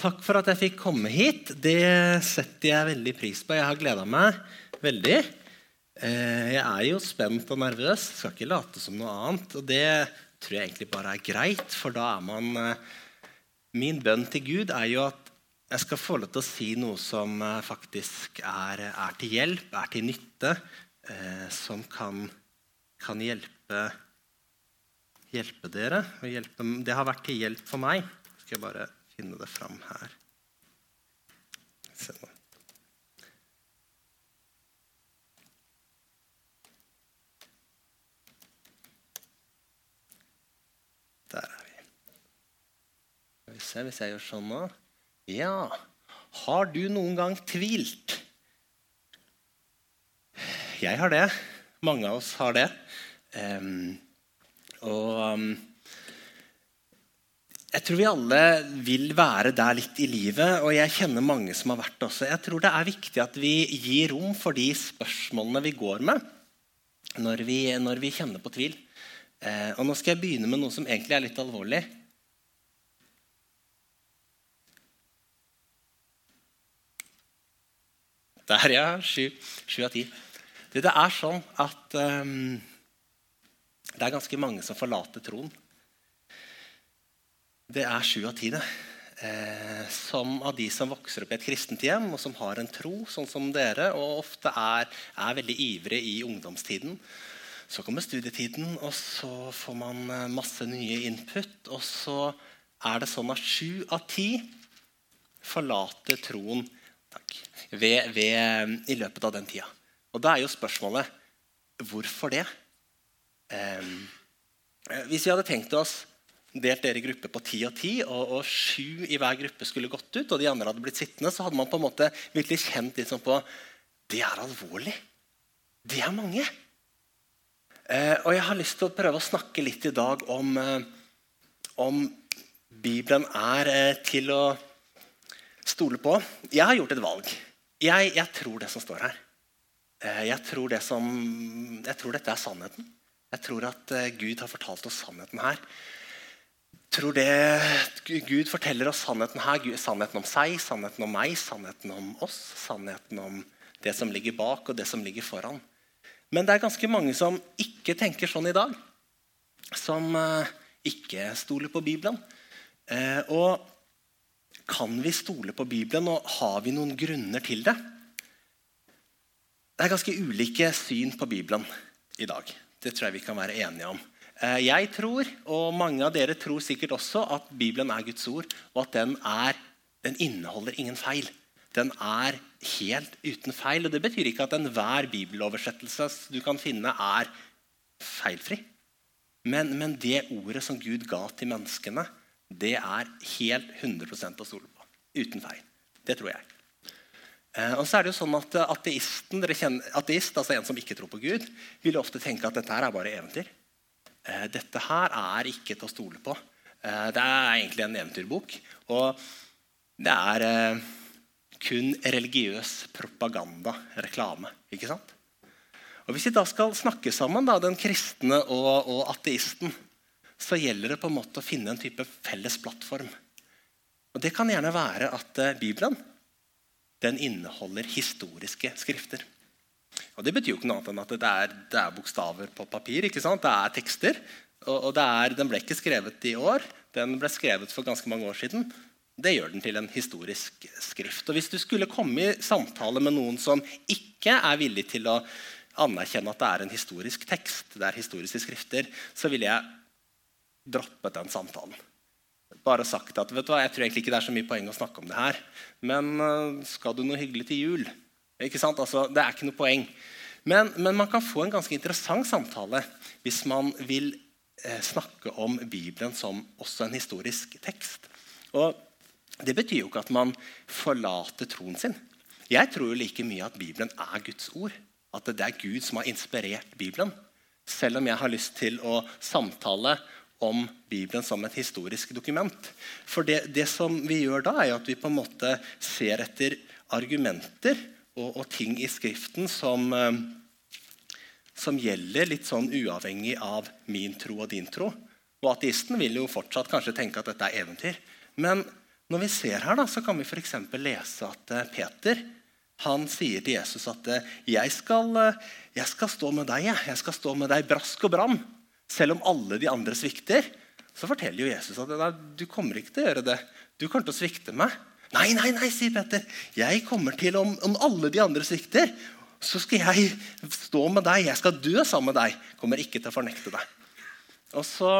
Takk for at jeg fikk komme hit. Det setter jeg veldig pris på. Jeg har gleda meg veldig. Eh, jeg er jo spent og nervøs. Skal ikke late som noe annet. Og det tror jeg egentlig bare er greit, for da er man eh, Min bønn til Gud er jo at jeg skal få lov til å si noe som eh, faktisk er, er til hjelp, er til nytte, som kan, kan hjelpe, hjelpe dere. Hjelpe, det har vært til hjelp for meg. Skal jeg bare finne det fram her. Se nå. Der er vi. Skal vi se hvis jeg gjør sånn nå. Ja. Har du noen gang tvilt? Jeg har det. Mange av oss har det. Um, og um, jeg tror vi alle vil være der litt i livet, og jeg kjenner mange som har vært det også. Jeg tror det er viktig at vi gir rom for de spørsmålene vi går med når vi, når vi kjenner på tvil. Eh, og Nå skal jeg begynne med noe som egentlig er litt alvorlig. Der, ja. Sju av ti. Det, er sånn at um, det er ganske mange som forlater troen det er sju av ti. Eh, som av de som vokser opp i et kristent hjem, og som har en tro, sånn som dere, og ofte er, er veldig ivrige i ungdomstiden. Så kommer studietiden, og så får man eh, masse nye input. Og så er det sånn at sju av ti forlater troen ved, ved, i løpet av den tida. Og da er jo spørsmålet hvorfor det? Eh, hvis vi hadde tenkt oss delt dere i grupper på ti og ti, og, og, sju i hver gruppe skulle gått ut, og de andre hadde blitt sittende, så hadde man på en måte virkelig kjent liksom på Det er alvorlig. Det er mange. Eh, og jeg har lyst til å prøve å snakke litt i dag om, eh, om Bibelen er eh, til å stole på. Jeg har gjort et valg. Jeg, jeg tror det som står her. Eh, jeg, tror det som, jeg tror dette er sannheten. Jeg tror at eh, Gud har fortalt oss sannheten her tror det Gud forteller oss sannheten her. Sannheten om seg, sannheten om meg, sannheten om oss. Sannheten om det som ligger bak, og det som ligger foran. Men det er ganske mange som ikke tenker sånn i dag. Som uh, ikke stoler på Bibelen. Uh, og kan vi stole på Bibelen, og har vi noen grunner til det? Det er ganske ulike syn på Bibelen i dag. Det tror jeg vi kan være enige om. Eh, jeg tror, og mange av dere tror sikkert også, at Bibelen er Guds ord, og at den, er, den inneholder ingen feil. Den er helt uten feil. og Det betyr ikke at enhver bibeloversettelse du kan finne, er feilfri. Men, men, det ordet som Gud ga til menneskene, det er helt 100 å stole på. Uten feil. Det tror jeg. Eh, og så er det jo sånn at Ateisten, ateist, altså en som ikke tror på Gud, vil ofte tenke at dette her er bare eventyr. Eh, dette her er ikke til å stole på. Eh, det er egentlig en eventyrbok. Og det er eh, kun religiøs propaganda, reklame. ikke sant? Og Hvis vi da skal snakke sammen, da, den kristne og, og, ateisten, så gjelder det på en måte å finne en type felles plattform. Og Det kan gjerne være at Bibelen den inneholder historiske skrifter. Og Det betyr jo ikke noe annet enn at det er, det er bokstaver på papir. ikke sant? Det er tekster. Og, og er, Den ble ikke skrevet i år. Den ble skrevet for ganske mange år siden. Det gjør den til en historisk skrift. Og Hvis du skulle komme i samtale med noen som ikke er villig til å anerkjenne at det er en historisk tekst, det er historiske skrifter, så ville jeg droppet den samtalen. Bare sagt at vet du hva, jeg tror egentlig ikke det er så mye poeng å snakke om det her. Men øh, skal du noe hyggelig til jul? Ikke sant? Altså, det er ikke noe poeng. Men, men, man kan få en ganske interessant samtale hvis man vil eh, snakke om Bibelen som også en historisk tekst. Og Det betyr jo ikke at man forlater troen sin. Jeg tror jo like mye at Bibelen er Guds ord. At det er Gud som har inspirert Bibelen. Selv om jeg har lyst til å samtale om Bibelen som et historisk dokument. For det, det som vi gjør da, er at vi på en måte ser etter argumenter og, og ting i Skriften som, eh, som, gjelder litt sånn uavhengig av min tro og din tro. Og Ateisten vil jo fortsatt kanskje tenke at dette er eventyr. Men Når vi ser her, da, så kan vi f.eks. lese at eh, Peter han sier til Jesus at eh, jeg skal, jeg skal stå med deg. Jeg. jeg skal stå med deg brask og bram. Selv om alle de andre svikter, så forteller jo Jesus at du kommer ikke til å gjøre det. Du kommer til å svikte meg. Nei, nei, nei, sier Peter. Jeg kommer til, Om, om alle de andre svikter, så skal jeg stå med deg. Jeg skal dø sammen med deg. Kommer ikke til å fornekte deg. Og så,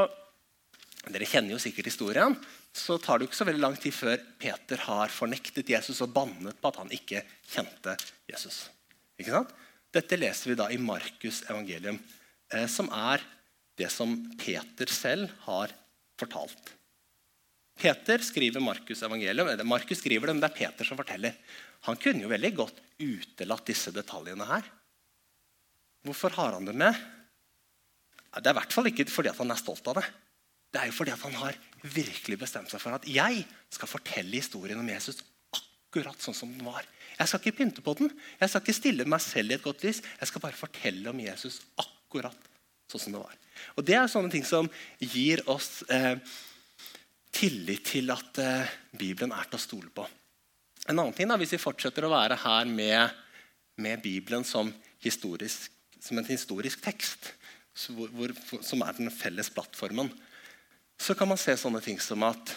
Dere kjenner jo sikkert historien så tar det jo ikke så veldig lang tid før Peter har fornektet Jesus og bannet på at han ikke kjente Jesus. Ikke sant? Dette leser vi da i Markus' evangelium, eh, som er det som Peter selv har fortalt. Peter skriver Markus' evangelium, Markus skriver det, men det er Peter som forteller. Han kunne jo veldig godt utelatt disse detaljene her. Hvorfor har han det med? Det er i hvert fall ikke fordi han er stolt av det. Det er jo fordi han har virkelig bestemt seg for at jeg skal fortelle historien om Jesus akkurat sånn som den var. Jeg skal ikke pynte på den. Jeg skal ikke stille meg selv i et godt lys. Jeg skal bare fortelle om Jesus akkurat sånn som det var. Og Det er sånne ting som gir oss eh, tillit til at eh, Bibelen er til å stole på. En annen ting da, Hvis vi fortsetter å være her med, med Bibelen som, som, en historisk tekst, hvor, hvor, som er den felles plattformen, så kan man se sånne ting som at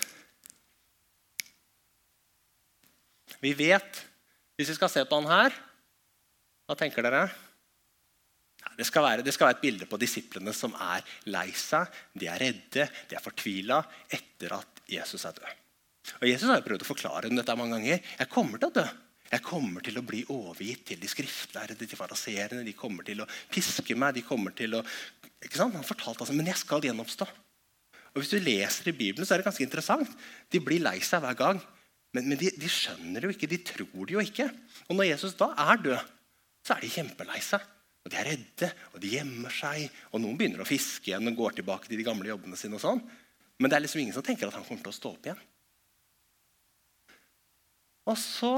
Vi vet Hvis vi skal se på han her Hva tenker dere? Det skal, være, det skal være et bilde på disiplene som er lei seg, de er redde, de er fortvila etter at Jesus er død. Og Jesus har jo prøvd å forklare dem dette mange ganger. Jeg kommer til å dø. Jeg kommer til å bli overgitt til de skriftlærde, til faraseerne. De kommer til å piske meg. de kommer til å... Ikke sant? Han fortalte altså, Men jeg skal gjenoppstå. Og Hvis du leser i Bibelen, så er det ganske interessant. De blir lei seg hver gang. Men, men de, de, skjønner det jo ikke. De tror det jo ikke. Og når Jesus da er død, så er de kjempelei seg. Og De er redde, og de gjemmer seg. Og Noen begynner å fiske igjen og går tilbake til de gamle jobbene sine. og sånn. Men det er liksom ingen som tenker at han kommer til å stå opp igjen. Og så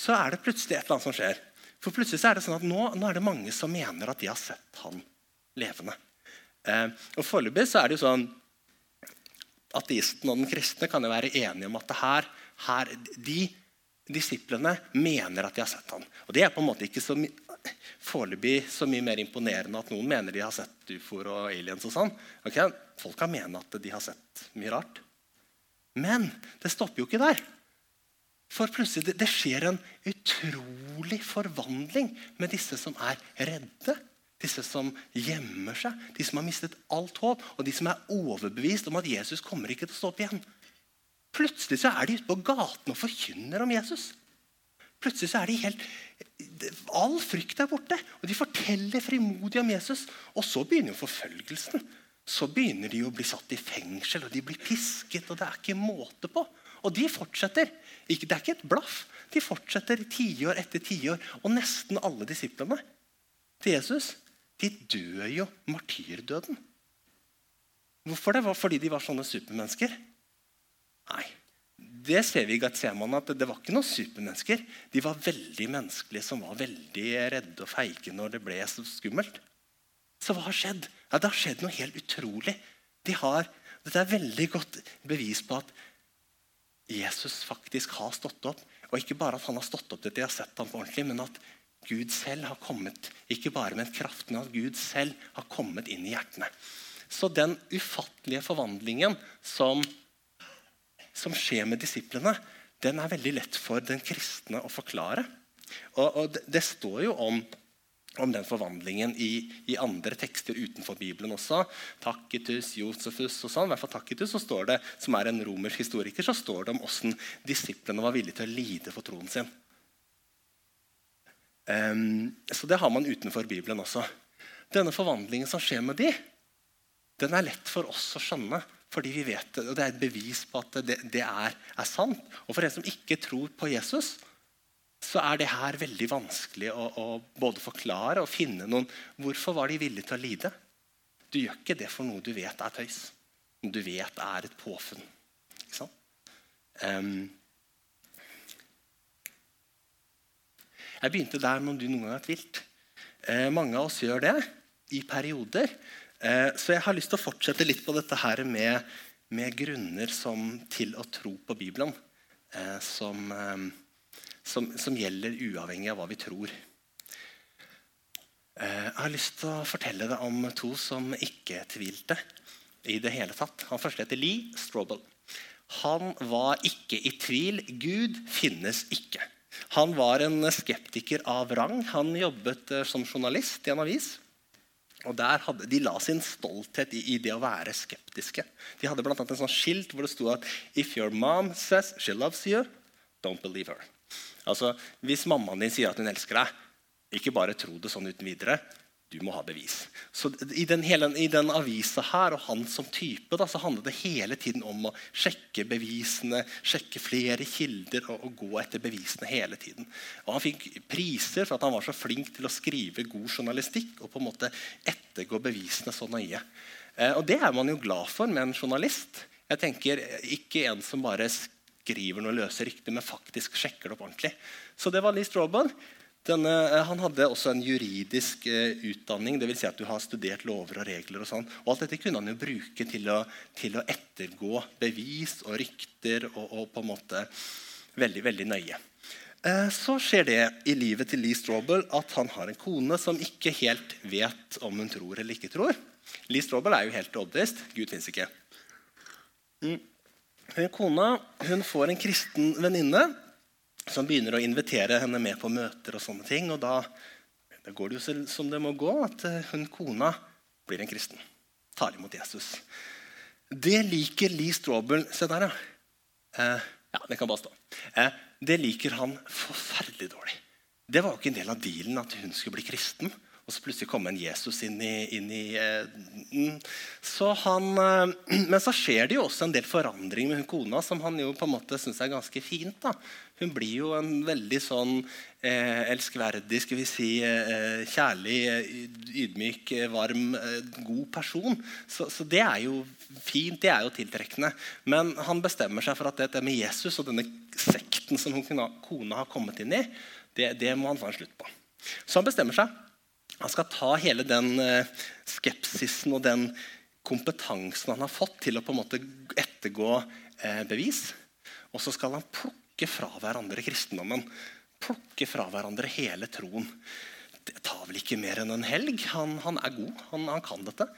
så er det plutselig et eller annet som skjer. For plutselig er det sånn at nå, nå er det mange som mener at de har sett han levende. Eh, og Foreløpig er det jo sånn Ateisten og den kristne kan jo være enige om at det her, her, de disiplene mener at de har sett ham. Og Det er på en måte ikke så foreløpig så mye mer imponerende at noen mener de har sett ufoer og aliens. og sånn. Okay? Folk kan mene at de har sett mye rart. Men det stopper jo ikke der. For plutselig det, skjer en utrolig forvandling med disse som er redde. Disse som gjemmer seg, de som har mistet alt håp, og de som er overbevist om at Jesus kommer ikke til å stå opp igjen. Plutselig så er de ute på gaten og forkynner om Jesus. Plutselig så er de helt, All frykt er borte, og de forteller frimodig om Jesus. Og så begynner jo forfølgelsen. Så begynner de å bli satt i fengsel, og de blir pisket. og det er ikke måte på. Og de fortsetter. Det er ikke et blaff. De fortsetter tiår etter tiår. Og nesten alle disiplene til Jesus de dør jo martyrdøden. Hvorfor det? Fordi de var sånne supermennesker? Nei. Det ser vi i Gatseman at det var ikke noen supermennesker. De var veldig menneskelige som var veldig redde og feige når det ble så skummelt. Så hva har skjedd? Ja, Det har skjedd noe helt utrolig. De har, dette er veldig godt bevis på at Jesus faktisk har stått opp. Og ikke bare at han har stått opp til de har sett ham på ordentlig, men at Gud selv har kommet, ikke bare med kraften, men at Gud selv har kommet inn i hjertene. Så den ufattelige forvandlingen som, som skjer med disiplene, den er veldig lett for den kristne å forklare. Og, og det, det, står jo om, om den forvandlingen i, i, andre tekster utenfor Bibelen også. Takitus, Josefus og sånn. I hvert fall Takitus, så står det, som er en romersk historiker, så står det om hvordan disiplene var villige til å lide for troen sin. Um, så det har man utenfor Bibelen også. Denne forvandlingen som skjer med de, den er lett for oss å skjønne. Fordi vi vet det, og det er et bevis på at det, det er, er, sant. Og for en som ikke tror på Jesus, så er det her veldig vanskelig å, å både forklare og finne noen Hvorfor var de villige til å lide? Du gjør ikke det for noe du vet er tøys. Noe du vet er et påfunn. Ikke sant? Um, Jeg begynte der med om du noen gang har tvilt. Eh, mange av oss gjør det i perioder. Eh, så jeg har lyst til å fortsette litt på dette her med, med grunner som, til å tro på Bibelen eh, som, eh, som, som, gjelder uavhengig av hva vi tror. Jeg har lyst til å fortelle deg om to som ikke tvilte i det hele tatt. Han første heter Lee Strobel. Han var ikke i tvil. Gud finnes ikke. Han var en skeptiker av rang. Han jobbet som journalist i en avis. Og der hadde, De la sin stolthet i, i det å være skeptiske. De hadde blant annet en sånn skilt hvor det sto at «If your mom says she loves you, don't believe her». Altså, Hvis mammaen din sier at hun elsker deg, ikke bare tro det sånn uten videre. Du må ha bevis. Så I den, hele, den avisa her og han som type da, så handlet det hele tiden om å sjekke bevisene, sjekke flere kilder og, og, gå etter bevisene hele tiden. Og Han fikk priser for at han var så flink til å skrive god journalistikk og på en måte ettergå bevisene så nøye. Eh, og Det er man jo glad for med en journalist. Jeg tenker Ikke en som bare skriver noe løse rykter, men faktisk sjekker det opp ordentlig. Så det var Lee Strawball. Denne, eh, han hadde også en juridisk eh, utdanning, dvs. Si at du har studert lover og regler. Og sånn. Og alt dette kunne han jo bruke til å, til å ettergå bevis og rykter og, og, på en måte veldig, veldig nøye. Eh, så skjer det i livet til Lee Strobel at han har en kone som ikke helt vet om hun tror eller ikke tror. Lee Strobel er jo helt oddist. Gud fins ikke. Mm. Kona hun får en kristen venninne som begynner å invitere henne med på møter. og sånne ting, og Da, da går det jo som det må gå, at eh, hun kona blir en kristen. Tar imot Jesus. Det liker Lee Strawbell Se der, ja. Eh, ja, det kan bare stå. Eh, det liker han forferdelig dårlig. Det var jo ikke en del av dealen at hun skulle bli kristen. Og så plutselig kom en Jesus inn i, inn i eh, så han, eh, Men så skjer det jo også en del forandring med hun kona som han jo på en måte syns er ganske fint. da. Hun blir jo en veldig sånn eh, elskverdig, skal vi si, eh, kjærlig, ydmyk, varm, god person. Så, så, det er jo fint, det er jo tiltrekkende. Men han bestemmer seg for at dette med Jesus og denne sekten som hun kona har kommet inn i, det, det må han få en slutt på. Så han bestemmer seg han skal ta hele den eh, skepsisen og den kompetansen han har fått til å på en måte ettergå eh, bevis. Og så skal han plukke fra hverandre kristendommen. Plukke fra hverandre hele troen. Det tar vel ikke mer enn en helg. Han, han er god. Han, han, kan dette.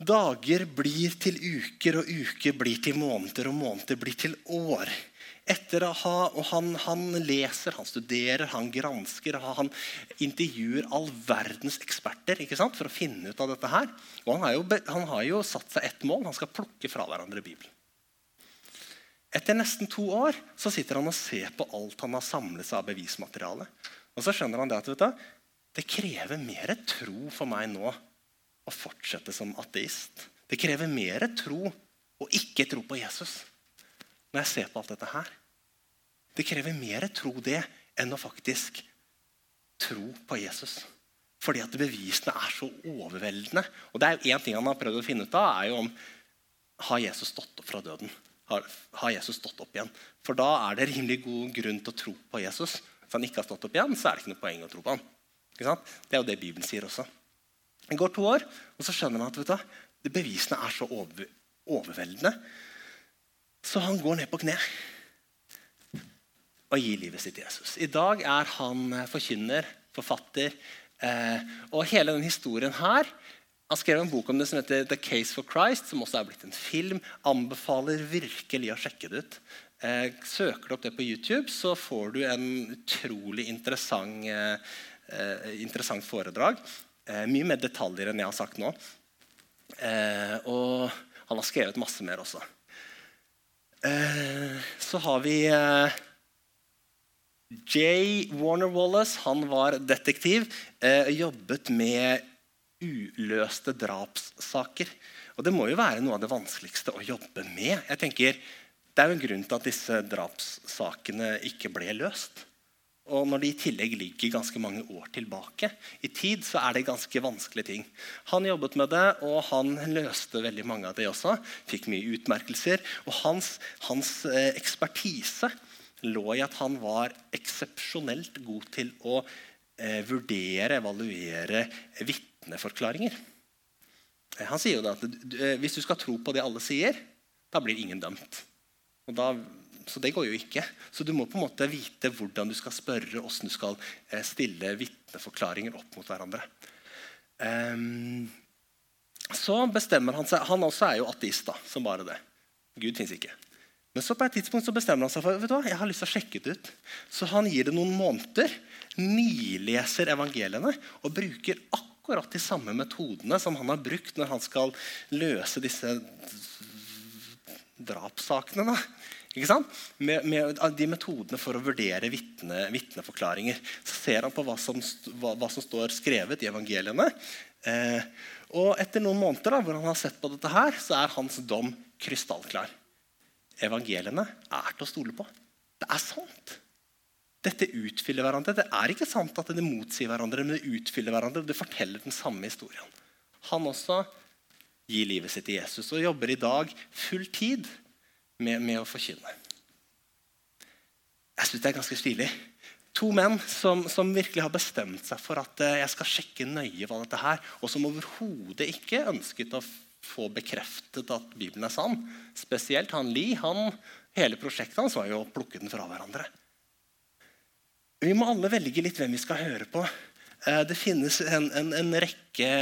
Dager blir til uker, og uker blir til måneder, og måneder blir til år etter å ha, og han, han, leser, han studerer, han gransker. Han intervjuer all verdens eksperter ikke sant, for å finne ut av dette. her. Og han har, jo, han har jo satt seg ett mål. Han skal plukke fra hverandre Bibelen. Etter nesten to år så sitter han og ser på alt han har samlet seg av bevismateriale. Og så skjønner han det at du, det krever mer tro for meg nå å fortsette som ateist. Det krever mer tro å ikke tro på Jesus når jeg ser på alt dette her. Det krever mer tro det enn å faktisk tro på Jesus. Fordi at bevisene er så overveldende. Og det er jo Én ting han har prøvd å finne ut av, er jo om har Jesus stått opp fra døden. Har, har Jesus stått opp igjen? For da er det rimelig god grunn til å tro på Jesus. Hvis han ikke har stått opp igjen, så er det ikke noe poeng å tro på ham. Det er jo det Bibelen sier også. Det går to år, og så skjønner han at du, bevisene er så over, overveldende. Så han går ned på kne og gi livet sitt til Jesus. I dag er han eh, forkynner, forfatter. Eh, og hele den historien her Han skrev en bok om det som heter The Case for Christ, som også er blitt en film. Anbefaler virkelig å sjekke det ut. Eh, søker du opp det på YouTube, så får du en utrolig interessant, eh, interessant foredrag. Eh, mye mer detaljer enn jeg har sagt nå. Eh, og han har skrevet masse mer også. så har vi J. Warner Wallace han var detektiv. og jobbet med uløste drapssaker. Og Det må jo være noe av det vanskeligste å jobbe med. Jeg tenker, Det er jo en grunn til at disse drapssakene ikke ble løst. Og når de i tillegg ligger ganske mange år tilbake i tid, så er det ganske vanskelige ting. Han jobbet med det, og han løste veldig mange av det også. Fikk mye utmerkelser. Og hans, hans eh, ekspertise lå i at han var eksepsjonelt god til å eh, vurdere, evaluere vitneforklaringer. Eh, han sier jo da at eh, hvis du skal tro på det alle sier, Da blir ingen dømt. Da, så det går jo ikke. Så du må på en måte vite hvordan du skal spørre, hvordan du skal eh, stille vitneforklaringer opp mot hverandre. Um, så bestemmer Han seg, han også er jo ateist, da, som bare det. Gud fins ikke. Men så på et tidspunkt så bestemmer han seg for vet du hva, jeg har lyst til å sjekke det ut. Så han gir det noen måneder, nileser evangeliene og bruker akkurat de samme metodene som han har brukt når han skal løse disse drapssakene. da. Med, med, de metodene for å vurdere vitne, vitneforklaringer. Så ser han på hva som, hva, hva som står skrevet i evangeliene. Eh, og etter noen måneder da, hvor han har sett på dette, her, så er hans dom krystallklar. Evangeliene er til å stole på. Det er sant. Dette utfyller hverandre. Det er ikke sant at det motsier hverandre, men det utfyller hverandre. og Det forteller den samme historien. Han også gir livet sitt til Jesus og jobber i dag full tid med, med å forkynne. Jeg syns det er ganske stilig. To menn som, som, virkelig har bestemt seg for at eh, jeg skal sjekke nøye hva dette er, og som overhodet ikke ønsket å få bekreftet at Bibelen er sann. Spesielt han Lie. Han, hele prosjektet hans var jo å plukke den fra hverandre. Vi må alle velge litt hvem vi skal høre på. Eh, det finnes en, en, en rekke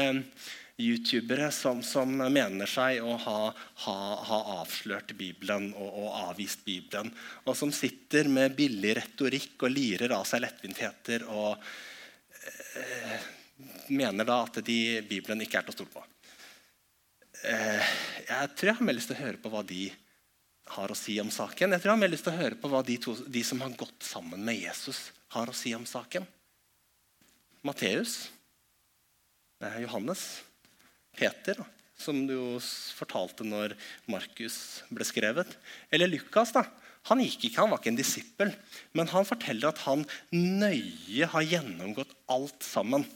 youtubere som, som, mener seg å ha, ha, ha avslørt Bibelen og, og, avvist Bibelen. Og som sitter med billig retorikk og lirer av seg lettvintheter og eh, mener da at de, Bibelen ikke er til å stole på. Eh, jeg tror jeg har mer lyst til å høre på hva de har å si om saken. Jeg tror jeg har mer lyst til å høre på hva de, to, de som har gått sammen med Jesus, har å si om saken. Matteus, Johannes Peter, som du jo fortalte når Markus ble skrevet. Eller Lukas. da. Han gikk ikke, han var ikke en disippel, men han forteller at han nøye har gjennomgått alt sammen.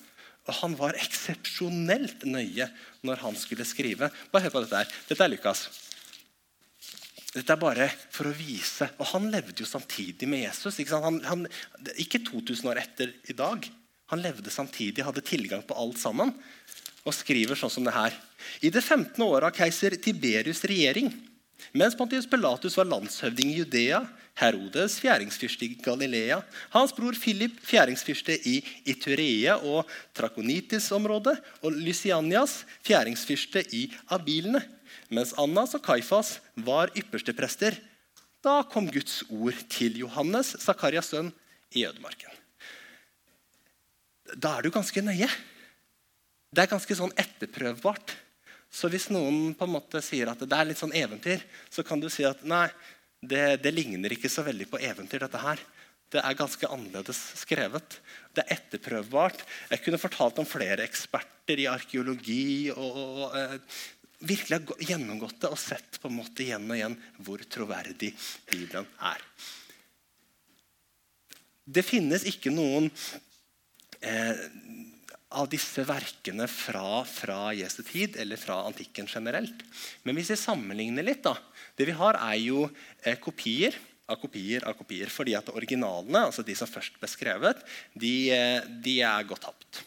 Og han var eksepsjonelt nøye når han skulle skrive. Bare hør på Dette her. Dette er Lukas. Dette er bare for å vise. Og han levde jo samtidig med Jesus. Ikke, han, han, ikke 2000 år etter i dag. Han levde samtidig, hadde tilgang på alt sammen og skriver sånn som det her. I det 15. året av keiser Tiberius' regjering, mens Pontius Pilatus var landshøvding i Judea, Herodes fjæringsfyrste i Galilea, hans bror Philip fjæringsfyrste i Iturea og Trakonitis-området, og Lysianias fjæringsfyrste i Abilene, mens Annas og Kaifas var ypperste prester. Da kom Guds ord til Johannes, Zakarias sønn, i ødemarken. Da er du ganske nøye. Det er ganske sånn etterprøvbart. Så hvis noen på en måte sier at det er litt sånn eventyr, så kan du si at nei, det, det ligner ikke så veldig på eventyr, dette her. Det er ganske annerledes skrevet. Det er etterprøvbart. Jeg kunne fortalt om flere eksperter i arkeologi og, og, eh, virkelig har gjennomgått det og sett på en måte igjen og igjen hvor troverdig Bibelen er. Det finnes ikke noen eh, av disse verkene fra, fra Jesu tid eller fra antikken generelt. Men hvis vi sammenligner litt da, Det vi har, er jo eh, kopier av kopier av kopier. Fordi at originalene, altså de som først ble skrevet, de, eh, de er gått tapt.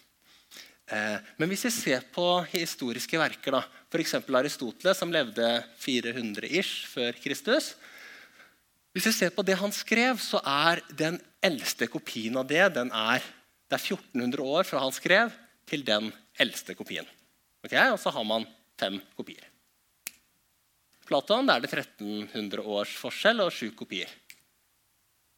Eh, men hvis vi ser på historiske verker, da, f.eks. Aristoteles, som levde 400 ish før Kristus Hvis vi ser på det han skrev, så er den eldste kopien av det den er det er 1400 år fra han skrev, til den eldste kopien. Okay? Og så har man fem kopier. Platon er det 1300 års forskjell og sju kopier.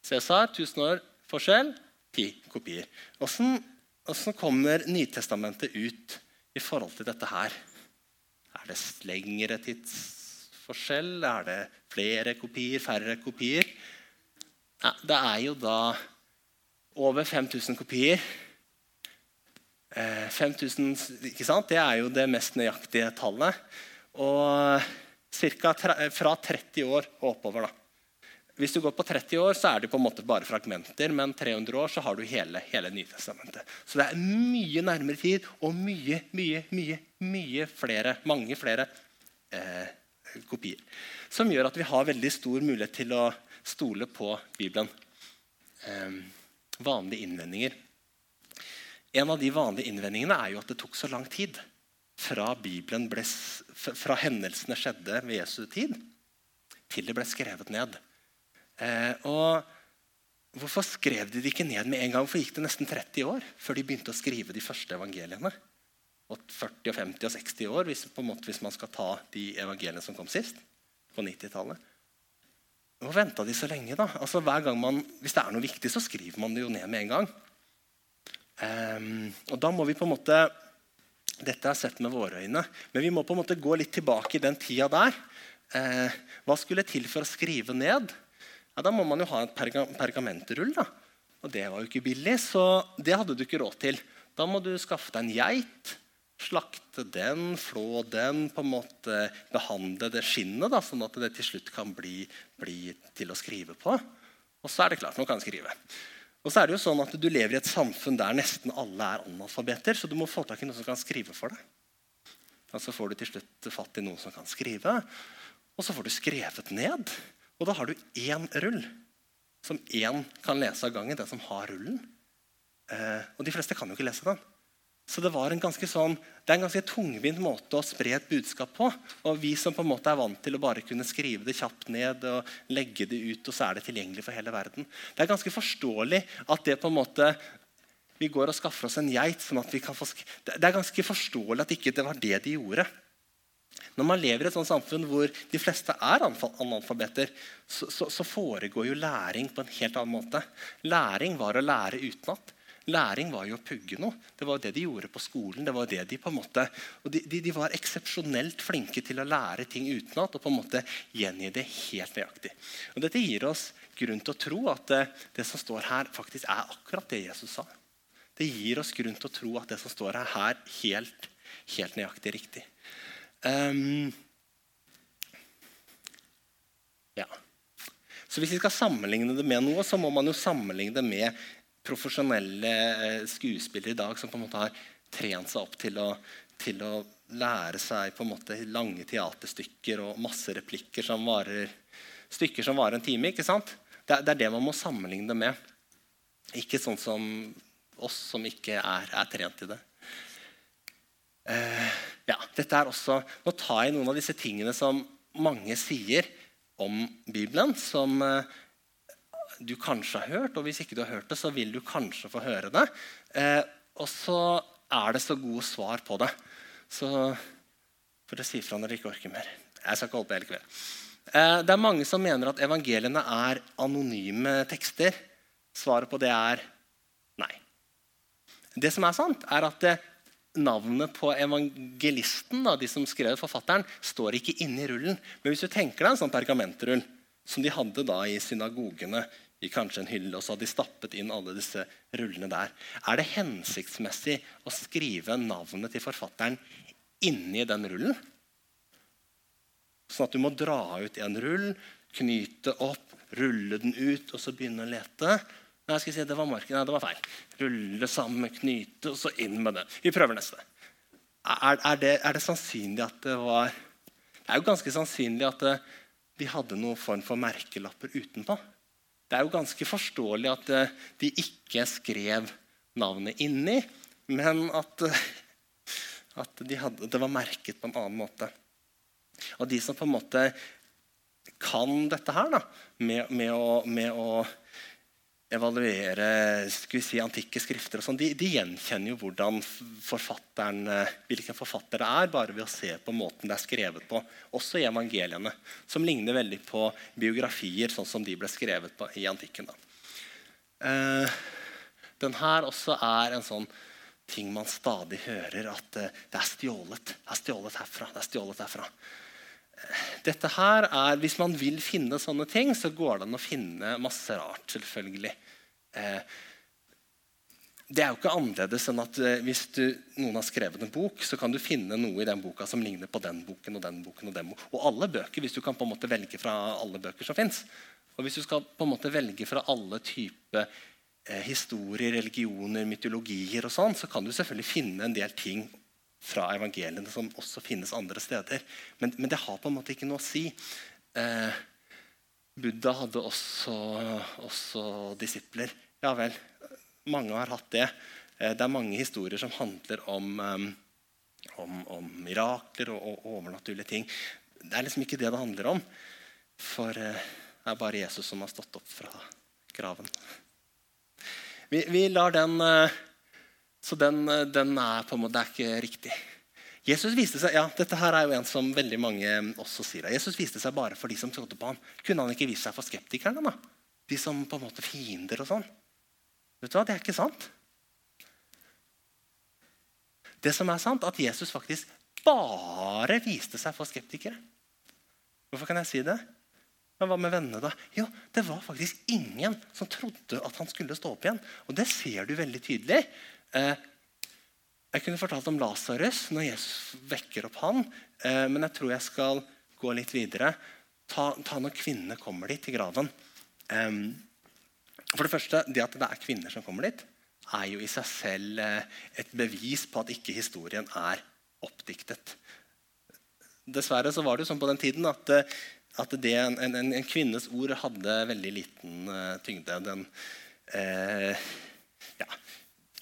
Cæsar 1000 år forskjell, ti kopier. Åssen kommer Nytestamentet ut i forhold til dette her? Er det lengre tidsforskjell? Er det flere kopier, færre kopier? Ja, det er jo da over 5000 kopier. 5000, eh, ikke sant? Det er jo det mest nøyaktige tallet. Og cirka fra 30 år og oppover. da. Hvis du går på 30 år, så er det på en måte bare fragmenter. Men 300 år så har du hele, hele Nytestamentet. Så det er mye nærmere tid og mye, mye, mye, mye flere, mange flere eh, kopier. Som gjør at vi har veldig stor mulighet til å stole på Bibelen. Eh, vanlige innvendinger. En av de vanlige innvendingene er jo at det tok så lang tid fra, ble, fra hendelsene skjedde ved Jesu tid, til det ble skrevet ned. Eh, og Hvorfor skrev de det ikke ned med en gang? Hvorfor gikk det nesten 30 år før de begynte å skrive de første evangeliene? Og 40, 50 og 60 år hvis, måte, hvis man skal ta de evangeliene som kom sist. på 90-tallet. Hvorfor venta de så lenge? da? Altså, man, Hvis det er noe viktig, så skriver man det jo ned med en gang. Um, og da må vi på en måte Dette er sett med våre øyne, men vi må på en måte gå litt tilbake i den tida der. Eh, hva skulle til for å skrive ned? Ja, da må man jo ha en perga pergamentrull. da. Og det var jo ikke billig, så det hadde du ikke råd til. Da må du skaffe deg en geit, slakte den, flå den, på en måte behandle det skinnet, da, sånn at det til slutt kan bli, bli til å skrive på. Og så er det klart, nå kan skrive. Og så er det jo sånn at Du lever i et samfunn der nesten alle er analfabeter, så du må få tak i noen som kan skrive for deg. Og Så får du til slutt fatt i noen som kan skrive, og så får du skrevet ned. Og da har du én rull som én kan lese av gangen, den som har rullen. Eh, og de fleste kan jo ikke lese den. Så det, var en ganske sånn, det er en ganske tungvint måte å spre et budskap på. Og vi som på en måte er vant til å bare kunne skrive det kjapt ned og legge det ut, og så er det tilgjengelig for hele verden. Det er ganske forståelig at det på en måte vi går og skaffer oss en geit. sånn at vi kan få Det er ganske forståelig at ikke det var det de gjorde. Når man lever i et sånt samfunn hvor de fleste er analfabeter, så, så, så foregår jo læring på en helt annen måte. Læring var å lære utenat. Læring var jo å pugge noe. Det var det de gjorde på skolen. det var det De på en måte, og de, de, de var eksepsjonelt flinke til å lære ting utenat og på en måte gjengi det helt nøyaktig. Og Dette gir oss grunn til å tro at det, det, som står her, faktisk er akkurat det Jesus sa. Det gir oss grunn til å tro at det som står her, er helt, helt nøyaktig riktig. Um, ja. Så Hvis vi skal sammenligne det med noe, så må man jo sammenligne det med profesjonelle eh, skuespillere i dag som på en måte har trent seg opp til å, til å lære seg på en måte lange teaterstykker og masse replikker som varer stykker som varer en time. ikke sant? Det, det er det man må sammenligne det med. Ikke sånn som oss som ikke er, er trent i det. Uh, ja, dette er også, Nå tar jeg noen av disse tingene som mange sier om Bibelen, som uh, du kanskje har hørt, og hvis ikke du har hørt det, så vil du kanskje få høre det. Eh, og så er det så gode svar på det. Så får dere si fra når dere ikke orker mer. Jeg skal ikke holde på hele kvelden. Eh, det er mange som mener at evangeliene er anonyme tekster. Svaret på det er nei. Det som er sant, er at det, eh, navnet på evangelisten, da, de som skrev forfatteren, står ikke inne i rullen. Men hvis du tenker deg en sånn pergamentrull som de hadde da i synagogene i kanskje en hylle, og så hadde de stappet inn alle disse rullene der. Er det hensiktsmessig å skrive navnet til forfatteren inni den rullen? Sånn at du må dra ut en rull, knyte opp, rulle den ut og så begynne å lete? Nei, jeg skal si, det var marken. Nei, det var feil. Rulle sammen, knyte, og så inn med den. Vi prøver neste. Er, er, det, er det sannsynlig at det var Det er jo ganske sannsynlig at det, de hadde noen form for merkelapper utenpå. Det er jo ganske forståelig at eh, de ikke skrev navnet inni, men at, eh, at de hadde, det var merket på en annen måte. Og de som på en måte kan dette her, da, med, med, å, med å evaluere skal vi si, antikke skrifter, og sånn, de, de, gjenkjenner jo hvordan forfatteren, eh, hvilken forfatter det er, bare ved å se på måten det er skrevet på, også i evangeliene, som ligner veldig på biografier, sånn som de ble skrevet på i antikken. Eh, den her også er en sånn ting man stadig hører, at eh, det er stjålet. Det er stjålet herfra. det er stjålet herfra. Dette her er, Hvis man vil finne sånne ting, så går det an å finne masse rart. selvfølgelig. Eh, det er jo ikke annerledes enn at eh, hvis du, noen har skrevet en bok, så kan du finne noe i den boka som ligner på den boken og den boken. Og den boken. Og alle bøker, hvis du kan på en måte velge fra alle bøker som fins. Og hvis du skal på en måte velge fra alle typer eh, historier, religioner, mytologier, og sånn, så kan du selvfølgelig finne en del ting fra evangeliene som også finnes andre steder. Men, men, det har på en måte ikke noe å si. Eh, Buddha hadde også, også, disipler. Ja vel, mange har hatt det. Eh, det er mange historier som handler om, um, om, om mirakler og, og, overnaturlige ting. Det er liksom ikke det det handler om. For eh, det er bare Jesus som har stått opp fra graven. Vi, vi lar den eh, Så den, eh, den, er på en måte ikke riktig. Jesus viste seg, ja, dette her er jo en som veldig mange også sier. Jesus viste seg bare for de som trodde på ham. Kunne han ikke vist seg for skeptikerne? da? De som på en måte fiender og sånn. Vet du hva? Det er ikke sant. Det som er sant, at Jesus faktisk bare viste seg for skeptikere. Hvorfor kan jeg si det? Men hva med vennene, da? Jo, det var faktisk ingen som trodde at han skulle stå opp igjen. Og det ser du veldig tydelig. Eh, jeg kunne fortalt om Lasarus når Jesus vekker opp han. Eh, men jeg tror jeg skal gå litt videre. Ta, ta når kvinnene kommer dit, til graven. Eh, for det første, det at det er kvinner som kommer dit, er jo i seg selv eh, et bevis på at ikke historien er oppdiktet. Dessverre så var det jo sånn på den tiden at eh, at det, en, en, en, kvinnes ord hadde veldig liten tyngde. Den, uh, ja.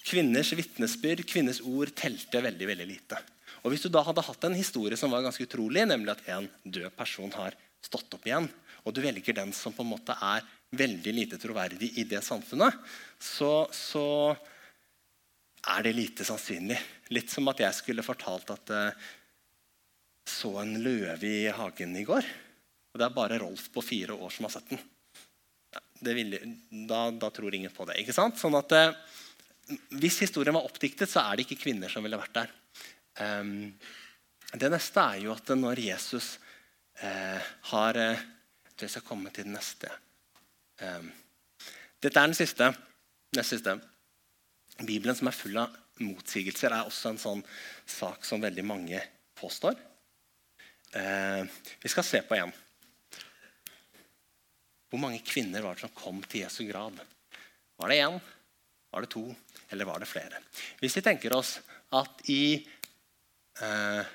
Kvinners vitnesbyrd, kvinners ord, telte veldig veldig lite. Og Hvis du da hadde hatt en historie som var ganske utrolig, nemlig at en død person har stått opp igjen, og du velger den som på en måte er veldig lite troverdig i det samfunnet, så, så er det lite sannsynlig. Litt som at jeg skulle fortalt at uh, så en løve i hagen i går. Og det er bare Rolf på fire år som har sett den. Ville, da, da, tror ingen på det. ikke sant? Sånn at eh, Hvis historien var oppdiktet, så er det ikke kvinner som ville vært der. Um, det neste er jo at når Jesus uh, har uh, Jeg skal komme til den neste. Um, dette er den siste. Neste siste. Bibelen, som er full av motsigelser, er også en sånn sak som veldig mange påstår. Uh, vi skal se på en. Hvor mange kvinner var det som kom til Jesu grav? Var det én? Var det to? Eller var det flere? Hvis vi tenker oss at i eh,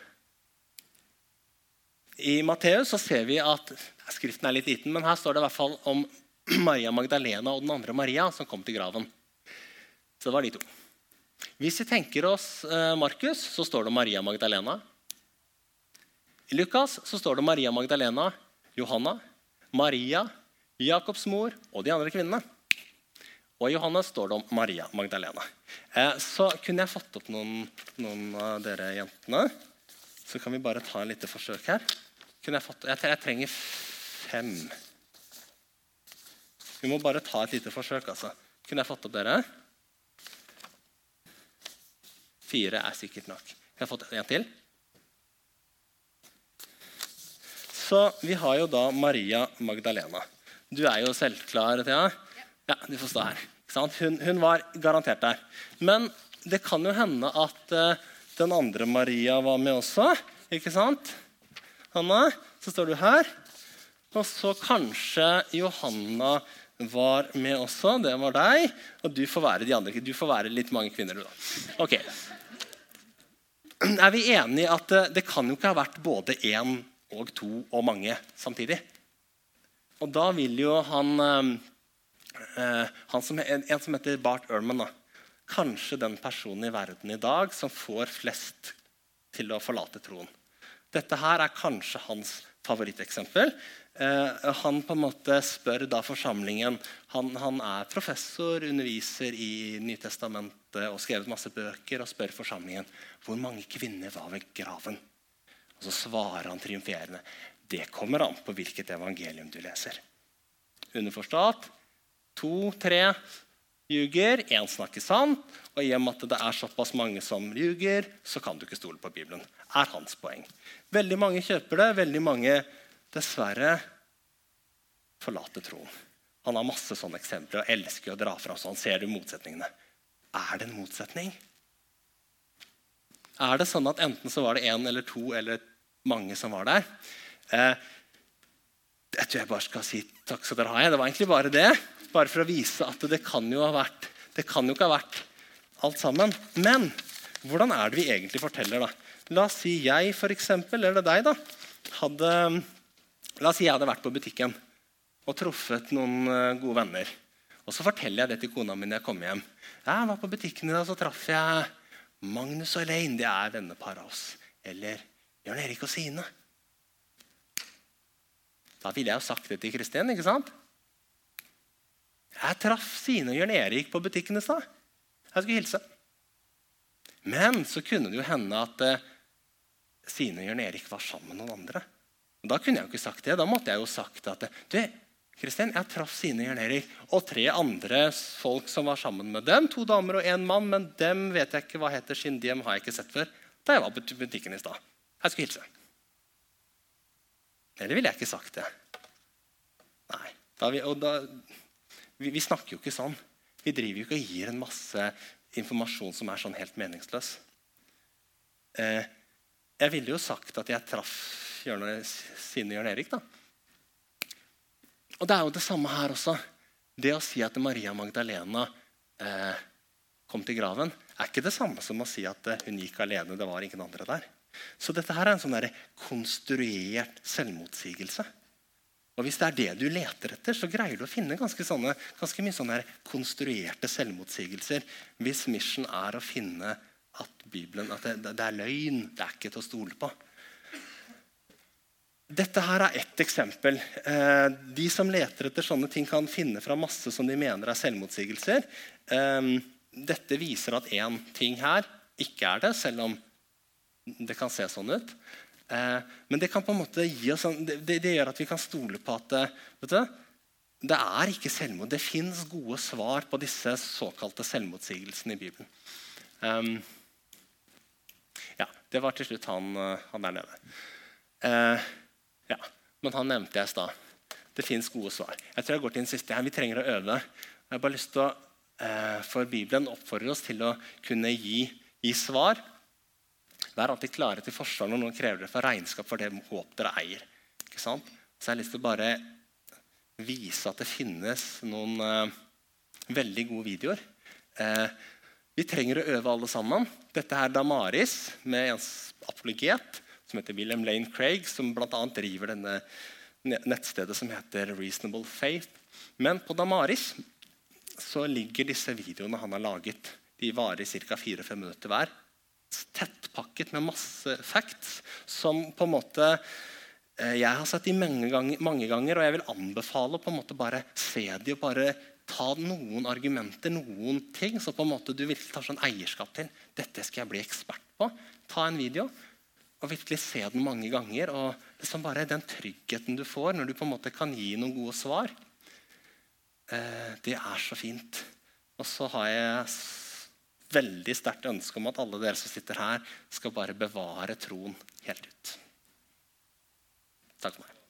I Matteus så ser vi at Skriften er litt liten, men her står det i hvert fall om Maria Magdalena og den andre Maria som kom til graven. Så det var de to. Hvis vi tenker oss eh, Markus, så står det Maria Magdalena. I Lukas så står det Maria Magdalena, Johanna, Maria Jakobs mor og de andre kvinnene. Og i Johannes står det om Maria Magdalena. Eh, så kunne jeg fått opp noen, noen, av dere jentene. Så kan vi bare ta en lite forsøk her. Jeg, fått, jeg, jeg, trenger fem. Vi må bare ta et lite forsøk. altså. Kunne jeg fått opp dere? Fire er sikkert nok. Kan jeg fått en til? Så vi har jo da Maria Magdalena. Du er jo selvklar, Thea. Ja, du får stå her. Hun, hun, var garantert der. Men det kan jo hende at uh, den andre Maria var med også. Ikke sant? Hanna, så står du her. Og så kanskje Johanna var med også. Det var deg. Og du får være de andre. Du får være litt mange kvinner, du, da. Ok. Er vi enige at uh, det kan jo ikke ha vært både én og to og mange samtidig? Og da vil jo han, eh, som, en, en, som heter Bart Ehrman Kanskje den personen i verden i dag som får flest til å forlate troen. Dette her er kanskje hans favoritteksempel. Eh, han på en måte spør da forsamlingen han, han, er professor, underviser i Nytestamentet og skrevet masse bøker og spør forsamlingen hvor mange kvinner var ved graven. Og Så svarer han triumferende det kommer an på hvilket evangelium du leser. Underforstått to-tre ljuger, én snakker sant. Og i og med at det er såpass mange som ljuger, så kan du ikke stole på Bibelen. er hans poeng. Veldig mange kjøper det, veldig mange dessverre forlater troen. Han har masse sånne eksempler og elsker å dra fram sånn. Ser du motsetningene? Er det en motsetning? Er det sånn at enten så var det én eller to eller mange som var der? Eh, jeg tror jeg bare skal si takk skal dere ha. Det var egentlig bare det. Bare for å vise at det kan jo ha vært det kan jo ikke ha vært alt sammen. Men hvordan er det vi egentlig forteller? da? La oss si jeg, for eksempel, eller deg, da, hadde La oss si jeg hadde vært på butikken og truffet noen eh, gode venner. Og så forteller jeg det til kona mi når jeg kommer hjem. Jeg var på butikken i dag, så traff jeg Magnus og Elaine. De er vennepar av oss. Eller Jørn Erik og Sine. Da ville jeg jo sagt det til Kristin. ikke sant? Jeg traff Sine og Jørn Erik på butikken i stad. Jeg skulle hilse. Men så kunne det jo hende at eh, Sine og Jørn Erik var sammen med noen andre. Og Da kunne jeg jo ikke sagt det. Da måtte jeg jo sagt at du, Kristin, jeg traff Sine og Jørn Erik og tre andre folk som var sammen med dem. To damer og én mann, men dem vet jeg ikke hva heter. Siden har jeg ikke sett før. Da jeg var på butikken i stad. Jeg skulle hilse. Eller ville jeg ikke sagt det? Nei. Da vi, og da, vi, vi, snakker jo ikke sånn. Vi driver jo ikke og gir en masse informasjon som er sånn helt meningsløs. Eh, jeg ville jo sagt at jeg traff Sine Jørn Erik. da. Og Det er jo det samme her også. Det å si at Maria Magdalena eh, kom til graven, er ikke det samme som å si at eh, hun gikk alene. det var ingen andre der. Så dette her er en sånn konstruert selvmotsigelse. Og Hvis det er det du leter etter, så greier du å finne ganske, sånne, ganske mye sånne konstruerte selvmotsigelser. Hvis mission er å finne at Bibelen at det, det, er løgn, det er ikke til å stole på. Dette her er ett eksempel. Eh, de som leter etter sånne ting, kan finne fra masse som de mener er selvmotsigelser. Eh, dette viser at én ting her ikke er det, selv om det kan se sånn ut. Eh, men det kan på en måte gi oss, det, det gjør at vi kan stole på at eh, vet du, det er ikke selvmord. Det fins gode svar på disse såkalte selvmotsigelsene i Bibelen. Um, ja, Det var til slutt han, eh, han der nede. Ja, Men han nevnte jeg i stad. Det fins gode svar. Jeg tror jeg går til den siste her. Vi trenger å øve. Jeg har bare lyst til å, For Bibelen oppfordrer oss til å kunne gi, gi svar Vær alltid klare til forsvar når noen krever dere for regnskap for det håp dere eier. Ikke sant? Så jeg har lyst til å bare vise at det finnes noen uh, veldig gode videoer. Uh, vi trenger å øve alle sammen. Dette er Damaris med en apologet som heter William Lane Craig, som bl.a. driver denne nettstedet som heter Reasonable Faith. Men på Damaris så ligger disse videoene han har laget. De varer ca. 4-5 minutter hver tettpakket med masse facts som på en måte eh, jeg har sett de mange ganger, mange ganger, og jeg vil anbefale å på en måte bare se de og bare ta noen argumenter, noen ting, som på en måte du virkelig tar sånn eierskap til. Dette skal jeg bli ekspert på. Ta en video og virkelig se den mange ganger. og liksom bare Den tryggheten du får når du på en måte kan gi noen gode svar, eh, det er så fint. Og så har jeg veldig sterkt ønske om at alle dere som sitter her, skal bare bevare troen helt ut. Takk for meg.